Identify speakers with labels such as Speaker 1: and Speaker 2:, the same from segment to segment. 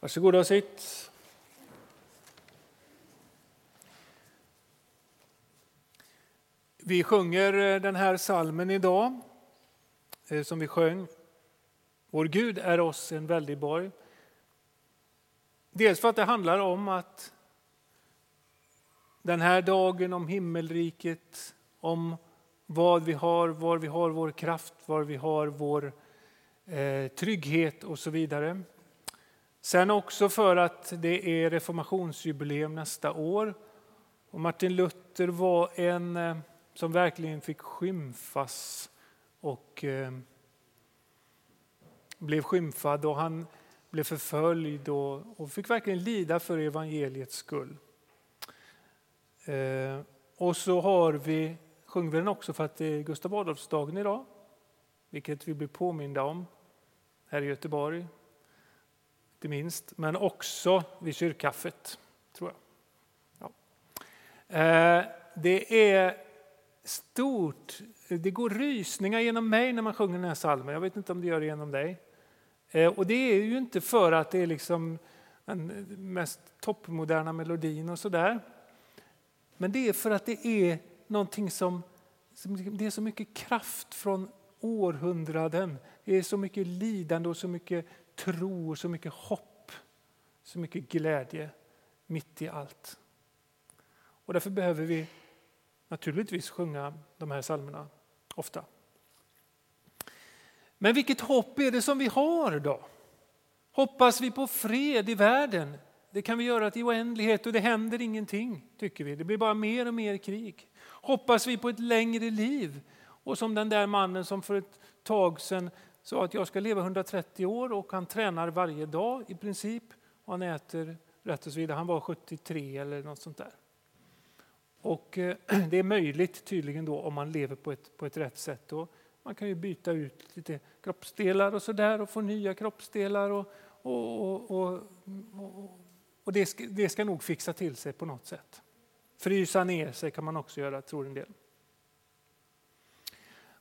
Speaker 1: Varsågoda och sitt. Vi sjunger eh, den här salmen idag eh, som vi sjöng. Vår Gud är oss en väldig borg. Dels för att det handlar om att den här dagen om himmelriket, om vad vi har, var vi har vår kraft, var vi har vår eh, trygghet och så vidare. Sen också för att det är reformationsjubileum nästa år. Och Martin Luther var en eh, som verkligen fick skymfas och eh, blev skymfad och han blev förföljd och, och fick verkligen lida för evangeliets skull. Eh, och så har vi, sjunger vi den också för att det är Gustav Adolfsdagen idag, vilket vi blir påminda om här i Göteborg inte minst, men också vid kyrkkaffet, tror jag. Ja. Eh, det är stort, det går rysningar genom mig när man sjunger den här salmen. Jag vet inte om det gör det genom dig. Eh, och det är ju inte för att det är liksom den mest toppmoderna melodin och sådär. Men det är för att det är någonting som, det är så mycket kraft från århundraden. Det är så mycket lidande och så mycket tro och så mycket hopp, så mycket glädje mitt i allt. Och därför behöver vi naturligtvis sjunga de här psalmerna ofta. Men vilket hopp är det som vi har då? Hoppas vi på fred i världen? Det kan vi göra till oändlighet och det händer ingenting, tycker vi. Det blir bara mer och mer krig. Hoppas vi på ett längre liv? Och som den där mannen som för ett tag sedan sa att jag ska leva 130 år och han tränar varje dag i princip. Och han äter rätt och så vidare. Han var 73 eller något sånt där. Och eh, det är möjligt tydligen då om man lever på ett, på ett rätt sätt. Och man kan ju byta ut lite kroppsdelar och sådär och få nya kroppsdelar. Och, och, och, och det, ska, det ska nog fixa till sig på något sätt. Frysa ner sig kan man också göra, tror en del.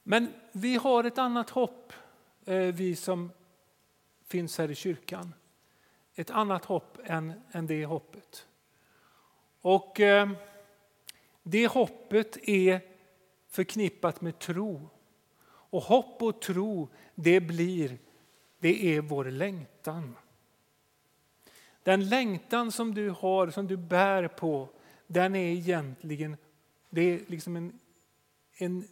Speaker 1: Men vi har ett annat hopp Eh, vi som finns här i kyrkan. Ett annat hopp än, än det hoppet. Och eh, det hoppet är förknippat med tro. Och hopp och tro, det blir, det är vår längtan. Den längtan som du har, som du bär på, den är egentligen det är liksom en, en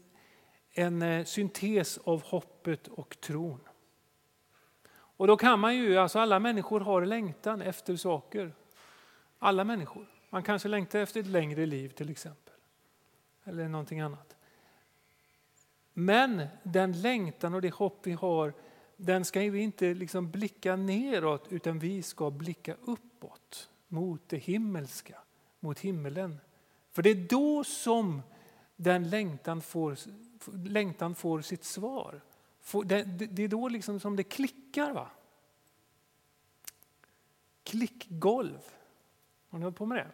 Speaker 1: en eh, syntes av hopp hoppet och tron. Och då kan man ju, alltså alla människor har längtan efter saker. Alla människor. Man kanske längtar efter ett längre liv till exempel. Eller någonting annat. Men den längtan och det hopp vi har, den ska vi inte liksom blicka neråt utan vi ska blicka uppåt mot det himmelska, mot himmelen. För det är då som den längtan får längtan får sitt svar. Det är då liksom som det klickar. va? Klickgolv. Har ni hållit på med det?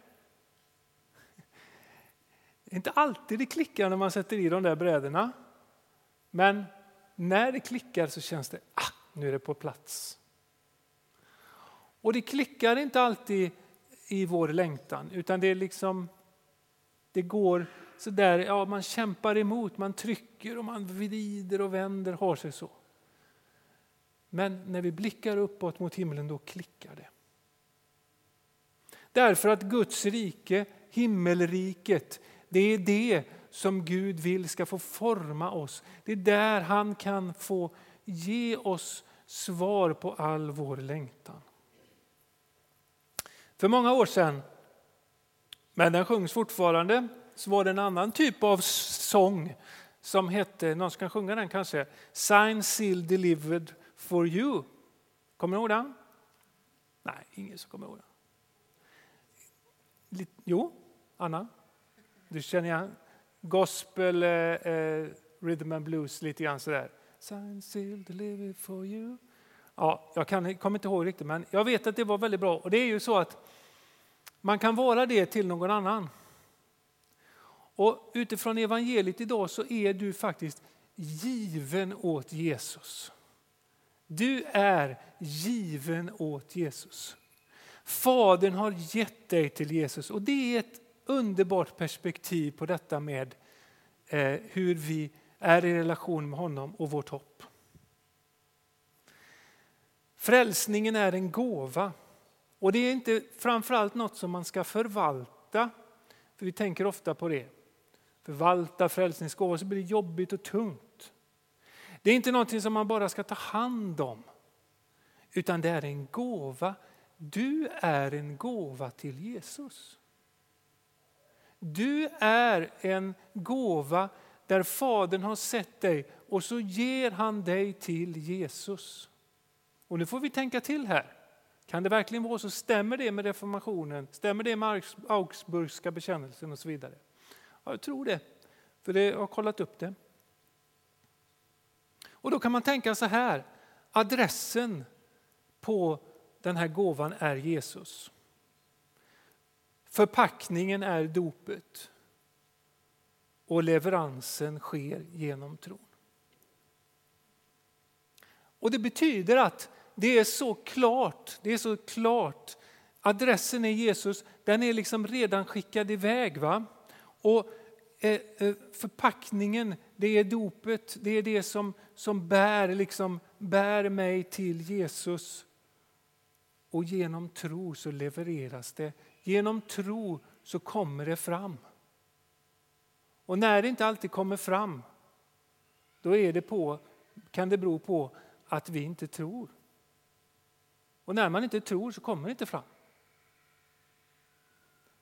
Speaker 1: Det är inte alltid det klickar när man sätter i de där brädorna. Men när det klickar så känns det, ah, nu är det på plats. Och det klickar inte alltid i vår längtan, utan det är liksom, det går så där, ja, man kämpar emot, man trycker och man vrider och vänder, har sig så. Men när vi blickar uppåt mot himlen, då klickar det. Därför att Guds rike, himmelriket, det är det som Gud vill ska få forma oss. Det är där han kan få ge oss svar på all vår längtan. För många år sedan, men den sjungs fortfarande, så var det en annan typ av sång som hette, någon kan sjunga den kanske, Sign Seal Delivered for You. Kommer ni ihåg den? Nej, ingen som kommer ihåg den. Jo, Anna? Du känner igen gospel, eh, eh, rhythm and blues lite grann sådär. Sign Seal Delivered for You. Ja, jag kan, kommer inte ihåg riktigt, men jag vet att det var väldigt bra. Och det är ju så att man kan vara det till någon annan. Och utifrån evangeliet idag så är du faktiskt given åt Jesus. Du är given åt Jesus. Fadern har gett dig till Jesus och det är ett underbart perspektiv på detta med eh, hur vi är i relation med honom och vårt hopp. Frälsningen är en gåva och det är inte framförallt något som man ska förvalta. För vi tänker ofta på det. Förvalta frälsningsgåvor så blir det jobbigt och tungt. Det är inte någonting som man bara ska ta hand om. Utan det är en gåva. Du är en gåva till Jesus. Du är en gåva där Fadern har sett dig och så ger han dig till Jesus. Och nu får vi tänka till här. Kan det verkligen vara så? Stämmer det med reformationen? Stämmer det med Augsburgska bekännelsen och så vidare? Ja, jag tror det, för det, jag har kollat upp det. Och då kan man tänka så här, adressen på den här gåvan är Jesus. Förpackningen är dopet och leveransen sker genom tron. Och Det betyder att det är så klart, det är så klart. Adressen är Jesus, den är liksom redan skickad iväg. Va? Och eh, eh, förpackningen, det är dopet, det är det som, som bär, liksom, bär mig till Jesus. Och genom tro så levereras det. Genom tro så kommer det fram. Och när det inte alltid kommer fram, då är det på, kan det bero på att vi inte tror. Och när man inte tror så kommer det inte fram.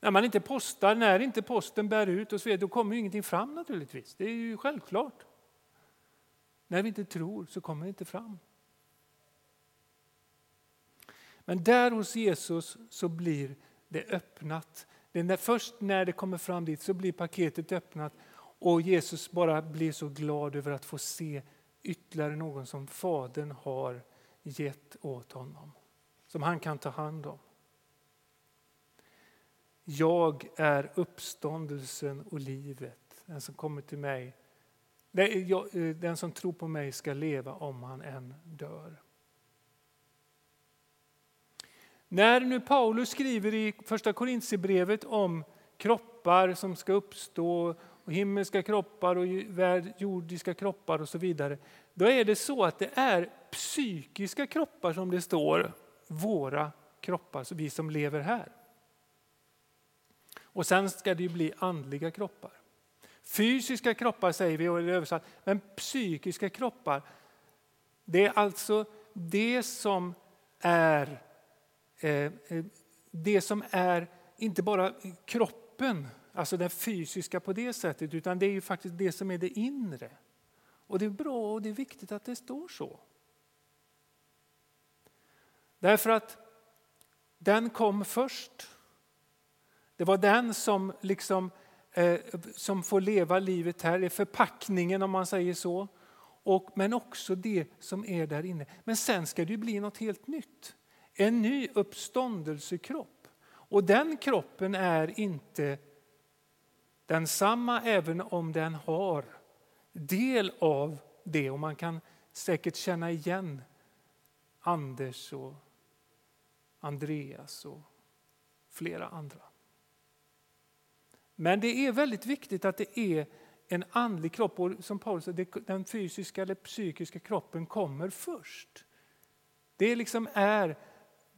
Speaker 1: När man inte postar, när inte posten bär ut och så vidare, då kommer ingenting fram naturligtvis. Det är ju självklart. När vi inte tror så kommer det inte fram. Men där hos Jesus så blir det öppnat. Det när, först när det kommer fram dit så blir paketet öppnat och Jesus bara blir så glad över att få se ytterligare någon som Fadern har gett åt honom som han kan ta hand om. Jag är uppståndelsen och livet. Den som kommer till mig, eh, den som tror på mig ska leva om han än dör. När nu Paulus skriver i första Korintierbrevet om kroppar som ska uppstå, och himmelska kroppar och jordiska kroppar och så vidare, då är det så att det är psykiska kroppar som det står våra kroppar, vi som lever här. Och sen ska det ju bli andliga kroppar. Fysiska kroppar säger vi, och det är översatt, men psykiska kroppar, det är alltså det som är eh, eh, det som är inte bara kroppen, alltså den fysiska på det sättet, utan det är ju faktiskt det som är det inre. Och det är bra och det är viktigt att det står så. Därför att den kom först. Det var den som, liksom, eh, som får leva livet här, i förpackningen om man säger så. Och, men också det som är där inne. Men sen ska det bli något helt nytt. En ny uppståndelsekropp. Och den kroppen är inte densamma även om den har del av det. Och man kan säkert känna igen Anders och Andreas och flera andra. Men det är väldigt viktigt att det är en andlig kropp. Och som Paulus säger, den fysiska eller psykiska kroppen kommer först. Det liksom är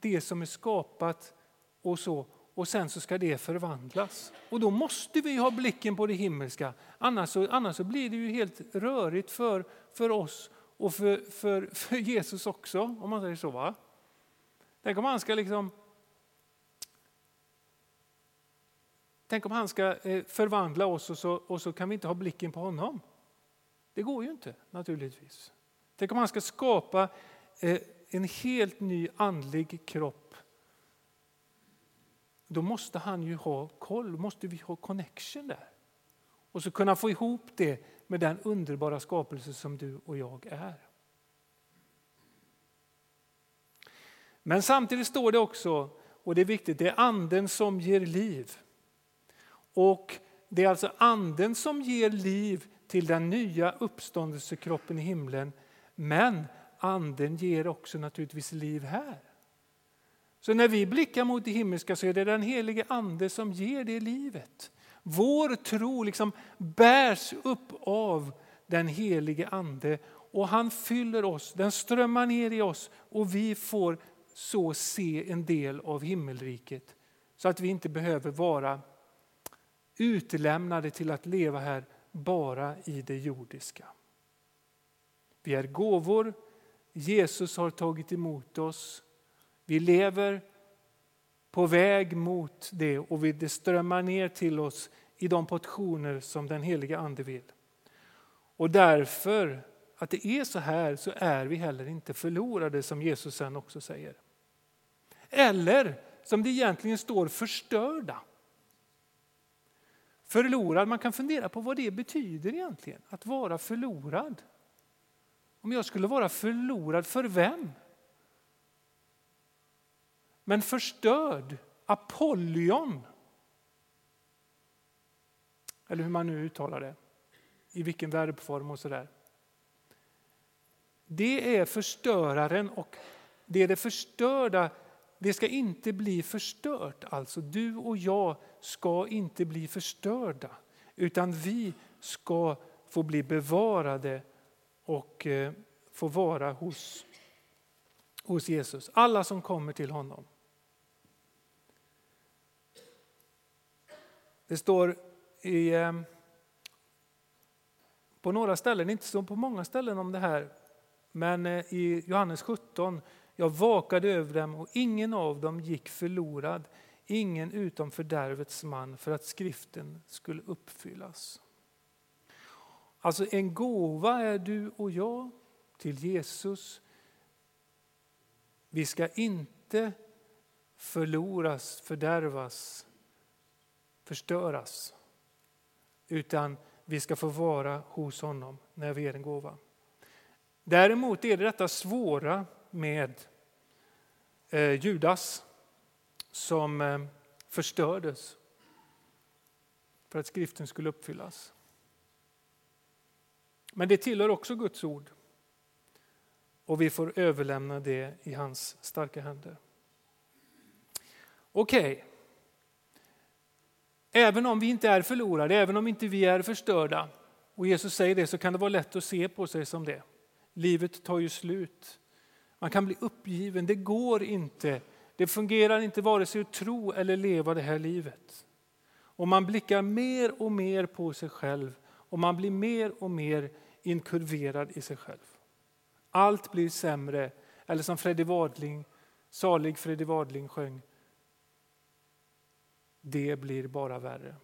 Speaker 1: det som är skapat och så. Och sen så ska det förvandlas. Och då måste vi ha blicken på det himmelska. Annars så, annars så blir det ju helt rörigt för, för oss och för, för, för Jesus också, om man säger så. va? Tänk om han ska liksom Tänk om han ska eh, förvandla oss och så, och så kan vi inte ha blicken på honom. Det går ju inte naturligtvis. Tänk om han ska skapa eh, en helt ny andlig kropp. Då måste han ju ha koll, måste vi ha connection där. Och så kunna få ihop det med den underbara skapelse som du och jag är. Men samtidigt står det också, och det är viktigt, det är anden som ger liv. Och det är alltså anden som ger liv till den nya uppståndelsekroppen i himlen. Men anden ger också naturligtvis liv här. Så när vi blickar mot det himmelska så är det den helige ande som ger det livet. Vår tro liksom bärs upp av den helige ande och han fyller oss, den strömmar ner i oss och vi får så se en del av himmelriket så att vi inte behöver vara utlämnade till att leva här bara i det jordiska. Vi är gåvor, Jesus har tagit emot oss. Vi lever på väg mot det och det strömmar ner till oss i de portioner som den heliga Ande vill. Och därför att det är så här så är vi heller inte förlorade som Jesus sen också säger. Eller som det egentligen står förstörda. Förlorad, man kan fundera på vad det betyder egentligen, att vara förlorad. Om jag skulle vara förlorad, för vem? Men förstörd, apollion. Eller hur man nu uttalar det, i vilken verbform och sådär. Det är förstöraren och det är det förstörda det ska inte bli förstört. Alltså du och jag ska inte bli förstörda utan vi ska få bli bevarade och eh, få vara hos, hos Jesus. Alla som kommer till honom. Det står i, eh, på några ställen, inte så på många ställen om det här, men eh, i Johannes 17 jag vakade över dem och ingen av dem gick förlorad, ingen utom fördärvets man för att skriften skulle uppfyllas. Alltså en gåva är du och jag till Jesus. Vi ska inte förloras, fördärvas, förstöras. Utan vi ska få vara hos honom när vi ger en gåva. Däremot är det detta svåra med Eh, Judas som eh, förstördes för att skriften skulle uppfyllas. Men det tillhör också Guds ord och vi får överlämna det i hans starka händer. Okej. Okay. Även om vi inte är förlorade, även om inte vi är förstörda och Jesus säger det så kan det vara lätt att se på sig som det. Livet tar ju slut. Man kan bli uppgiven, det går inte. Det fungerar inte vare sig att tro eller leva det här livet. Och man blickar mer och mer på sig själv och man blir mer och mer inkurverad i sig själv. Allt blir sämre, eller som Freddy Wadling, salig Freddie Wadling sjöng. Det blir bara värre.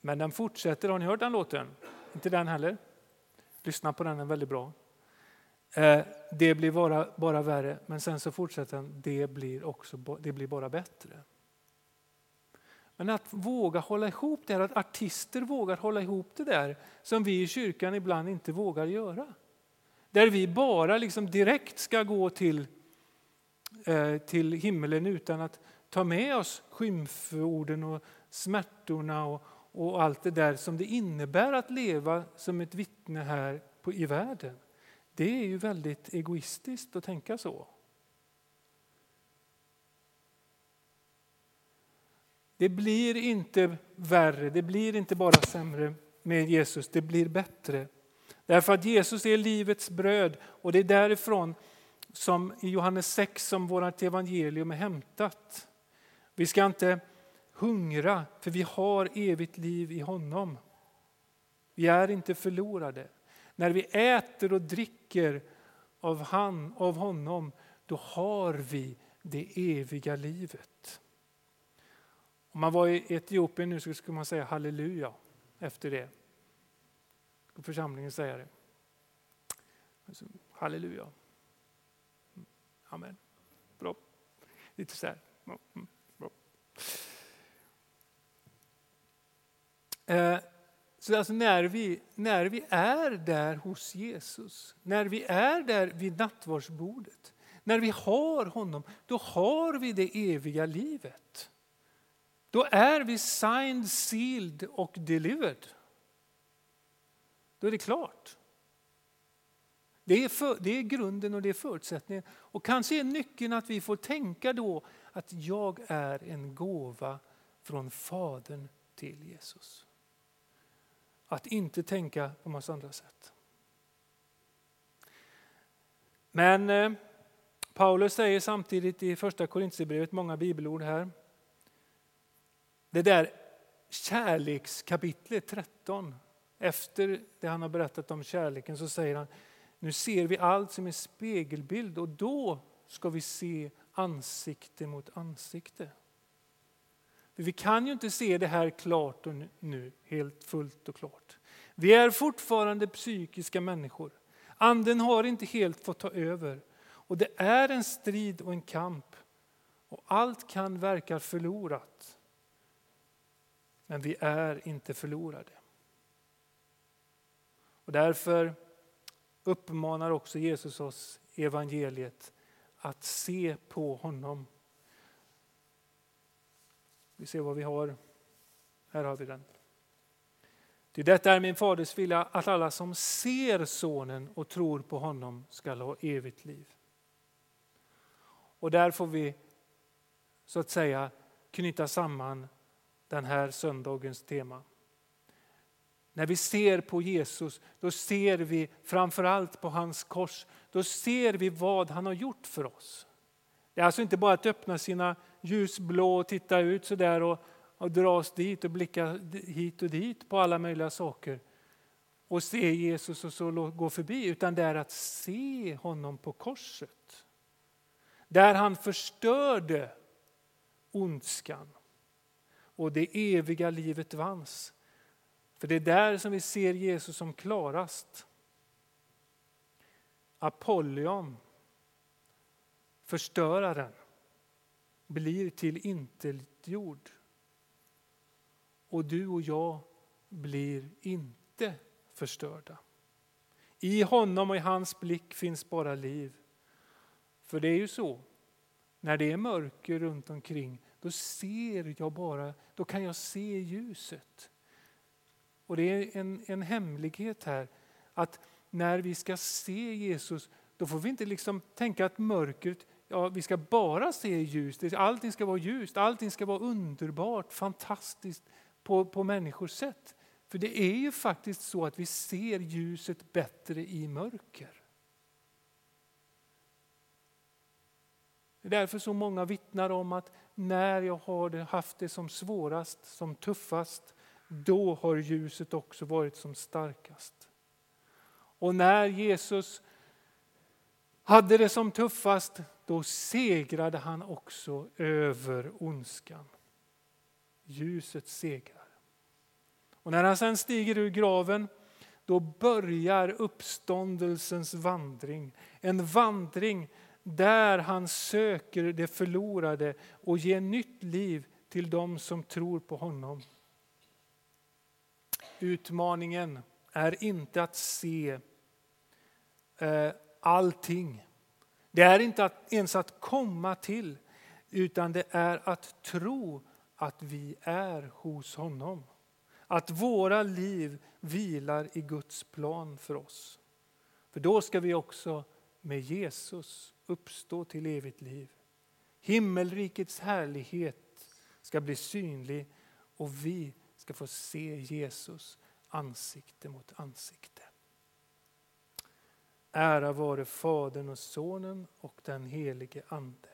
Speaker 1: Men den fortsätter, har ni hört den låten? Inte den heller? Lyssna på den, den är väldigt bra. Eh, det blir bara, bara värre, men sen så fortsätter han, det blir, också, det blir bara bättre. Men att våga hålla ihop det här, att artister vågar hålla ihop det där som vi i kyrkan ibland inte vågar göra. Där vi bara liksom direkt ska gå till, eh, till himmelen utan att ta med oss skymforden och smärtorna och, och allt det där som det innebär att leva som ett vittne här på, i världen. Det är ju väldigt egoistiskt att tänka så. Det blir inte värre, det blir inte bara sämre med Jesus, det blir bättre. Därför att Jesus är livets bröd och det är därifrån som i Johannes 6 som vårt evangelium är hämtat. Vi ska inte hungra för vi har evigt liv i honom. Vi är inte förlorade. När vi äter och dricker av, han, av honom, då har vi det eviga livet. Om man var i Etiopien nu så skulle man säga halleluja efter det. Ska församlingen säga det? Alltså, halleluja. Mm, amen. Bra. Lite så här. Mm, bra. Eh, så alltså när, vi, när vi är där hos Jesus, när vi är där vid nattvardsbordet, när vi har honom, då har vi det eviga livet. Då är vi signed, sealed och delivered. Då är det klart. Det är, för, det är grunden och det är förutsättningen. Och kanske är nyckeln att vi får tänka då att jag är en gåva från Fadern till Jesus. Att inte tänka på massa andra sätt. Men eh, Paulus säger samtidigt i första Korintierbrevet, många bibelord här. Det där kärlekskapitlet 13, efter det han har berättat om kärleken så säger han nu ser vi allt som en spegelbild och då ska vi se ansikte mot ansikte. För vi kan ju inte se det här klart och nu, helt fullt och klart. Vi är fortfarande psykiska människor. Anden har inte helt fått ta över. Och det är en strid och en kamp. Och allt kan verka förlorat. Men vi är inte förlorade. Och därför uppmanar också Jesus oss i evangeliet att se på honom. Vi ser vad vi har. Här har vi den. Ty detta är min faders vilja att alla som ser sonen och tror på honom skall ha evigt liv. Och där får vi så att säga knyta samman den här söndagens tema. När vi ser på Jesus, då ser vi framförallt på hans kors. Då ser vi vad han har gjort för oss. Det är alltså inte bara att öppna sina ljusblå och titta ut så där och, och dras dit och blicka hit och dit på alla möjliga saker och se Jesus och så gå förbi, utan det är att se honom på korset. Där han förstörde ondskan och det eviga livet vanns. För det är där som vi ser Jesus som klarast. Apollyon, förstöraren, blir till intetgjord. Och du och jag blir inte förstörda. I honom och i hans blick finns bara liv. För det är ju så, när det är mörker runt omkring, då ser jag bara, då kan jag se ljuset. Och det är en, en hemlighet här, att när vi ska se Jesus, då får vi inte liksom tänka att mörkret, ja vi ska bara se ljus, allting ska vara ljust, allting ska vara underbart, fantastiskt på, på människors sätt. För det är ju faktiskt så att vi ser ljuset bättre i mörker. Det är därför så många vittnar om att när jag har haft det som svårast, som tuffast, då har ljuset också varit som starkast. Och när Jesus hade det som tuffast, då segrade han också över ondskan. Ljuset segrar. Och när han sen stiger ur graven, då börjar uppståndelsens vandring. En vandring där han söker det förlorade och ger nytt liv till dem som tror på honom. Utmaningen är inte att se eh, allting. Det är inte att, ens att komma till, utan det är att tro att vi är hos honom. Att våra liv vilar i Guds plan för oss. För då ska vi också med Jesus uppstå till evigt liv. Himmelrikets härlighet ska bli synlig och vi ska få se Jesus ansikte mot ansikte. Ära vare Fadern och Sonen och den helige Ande.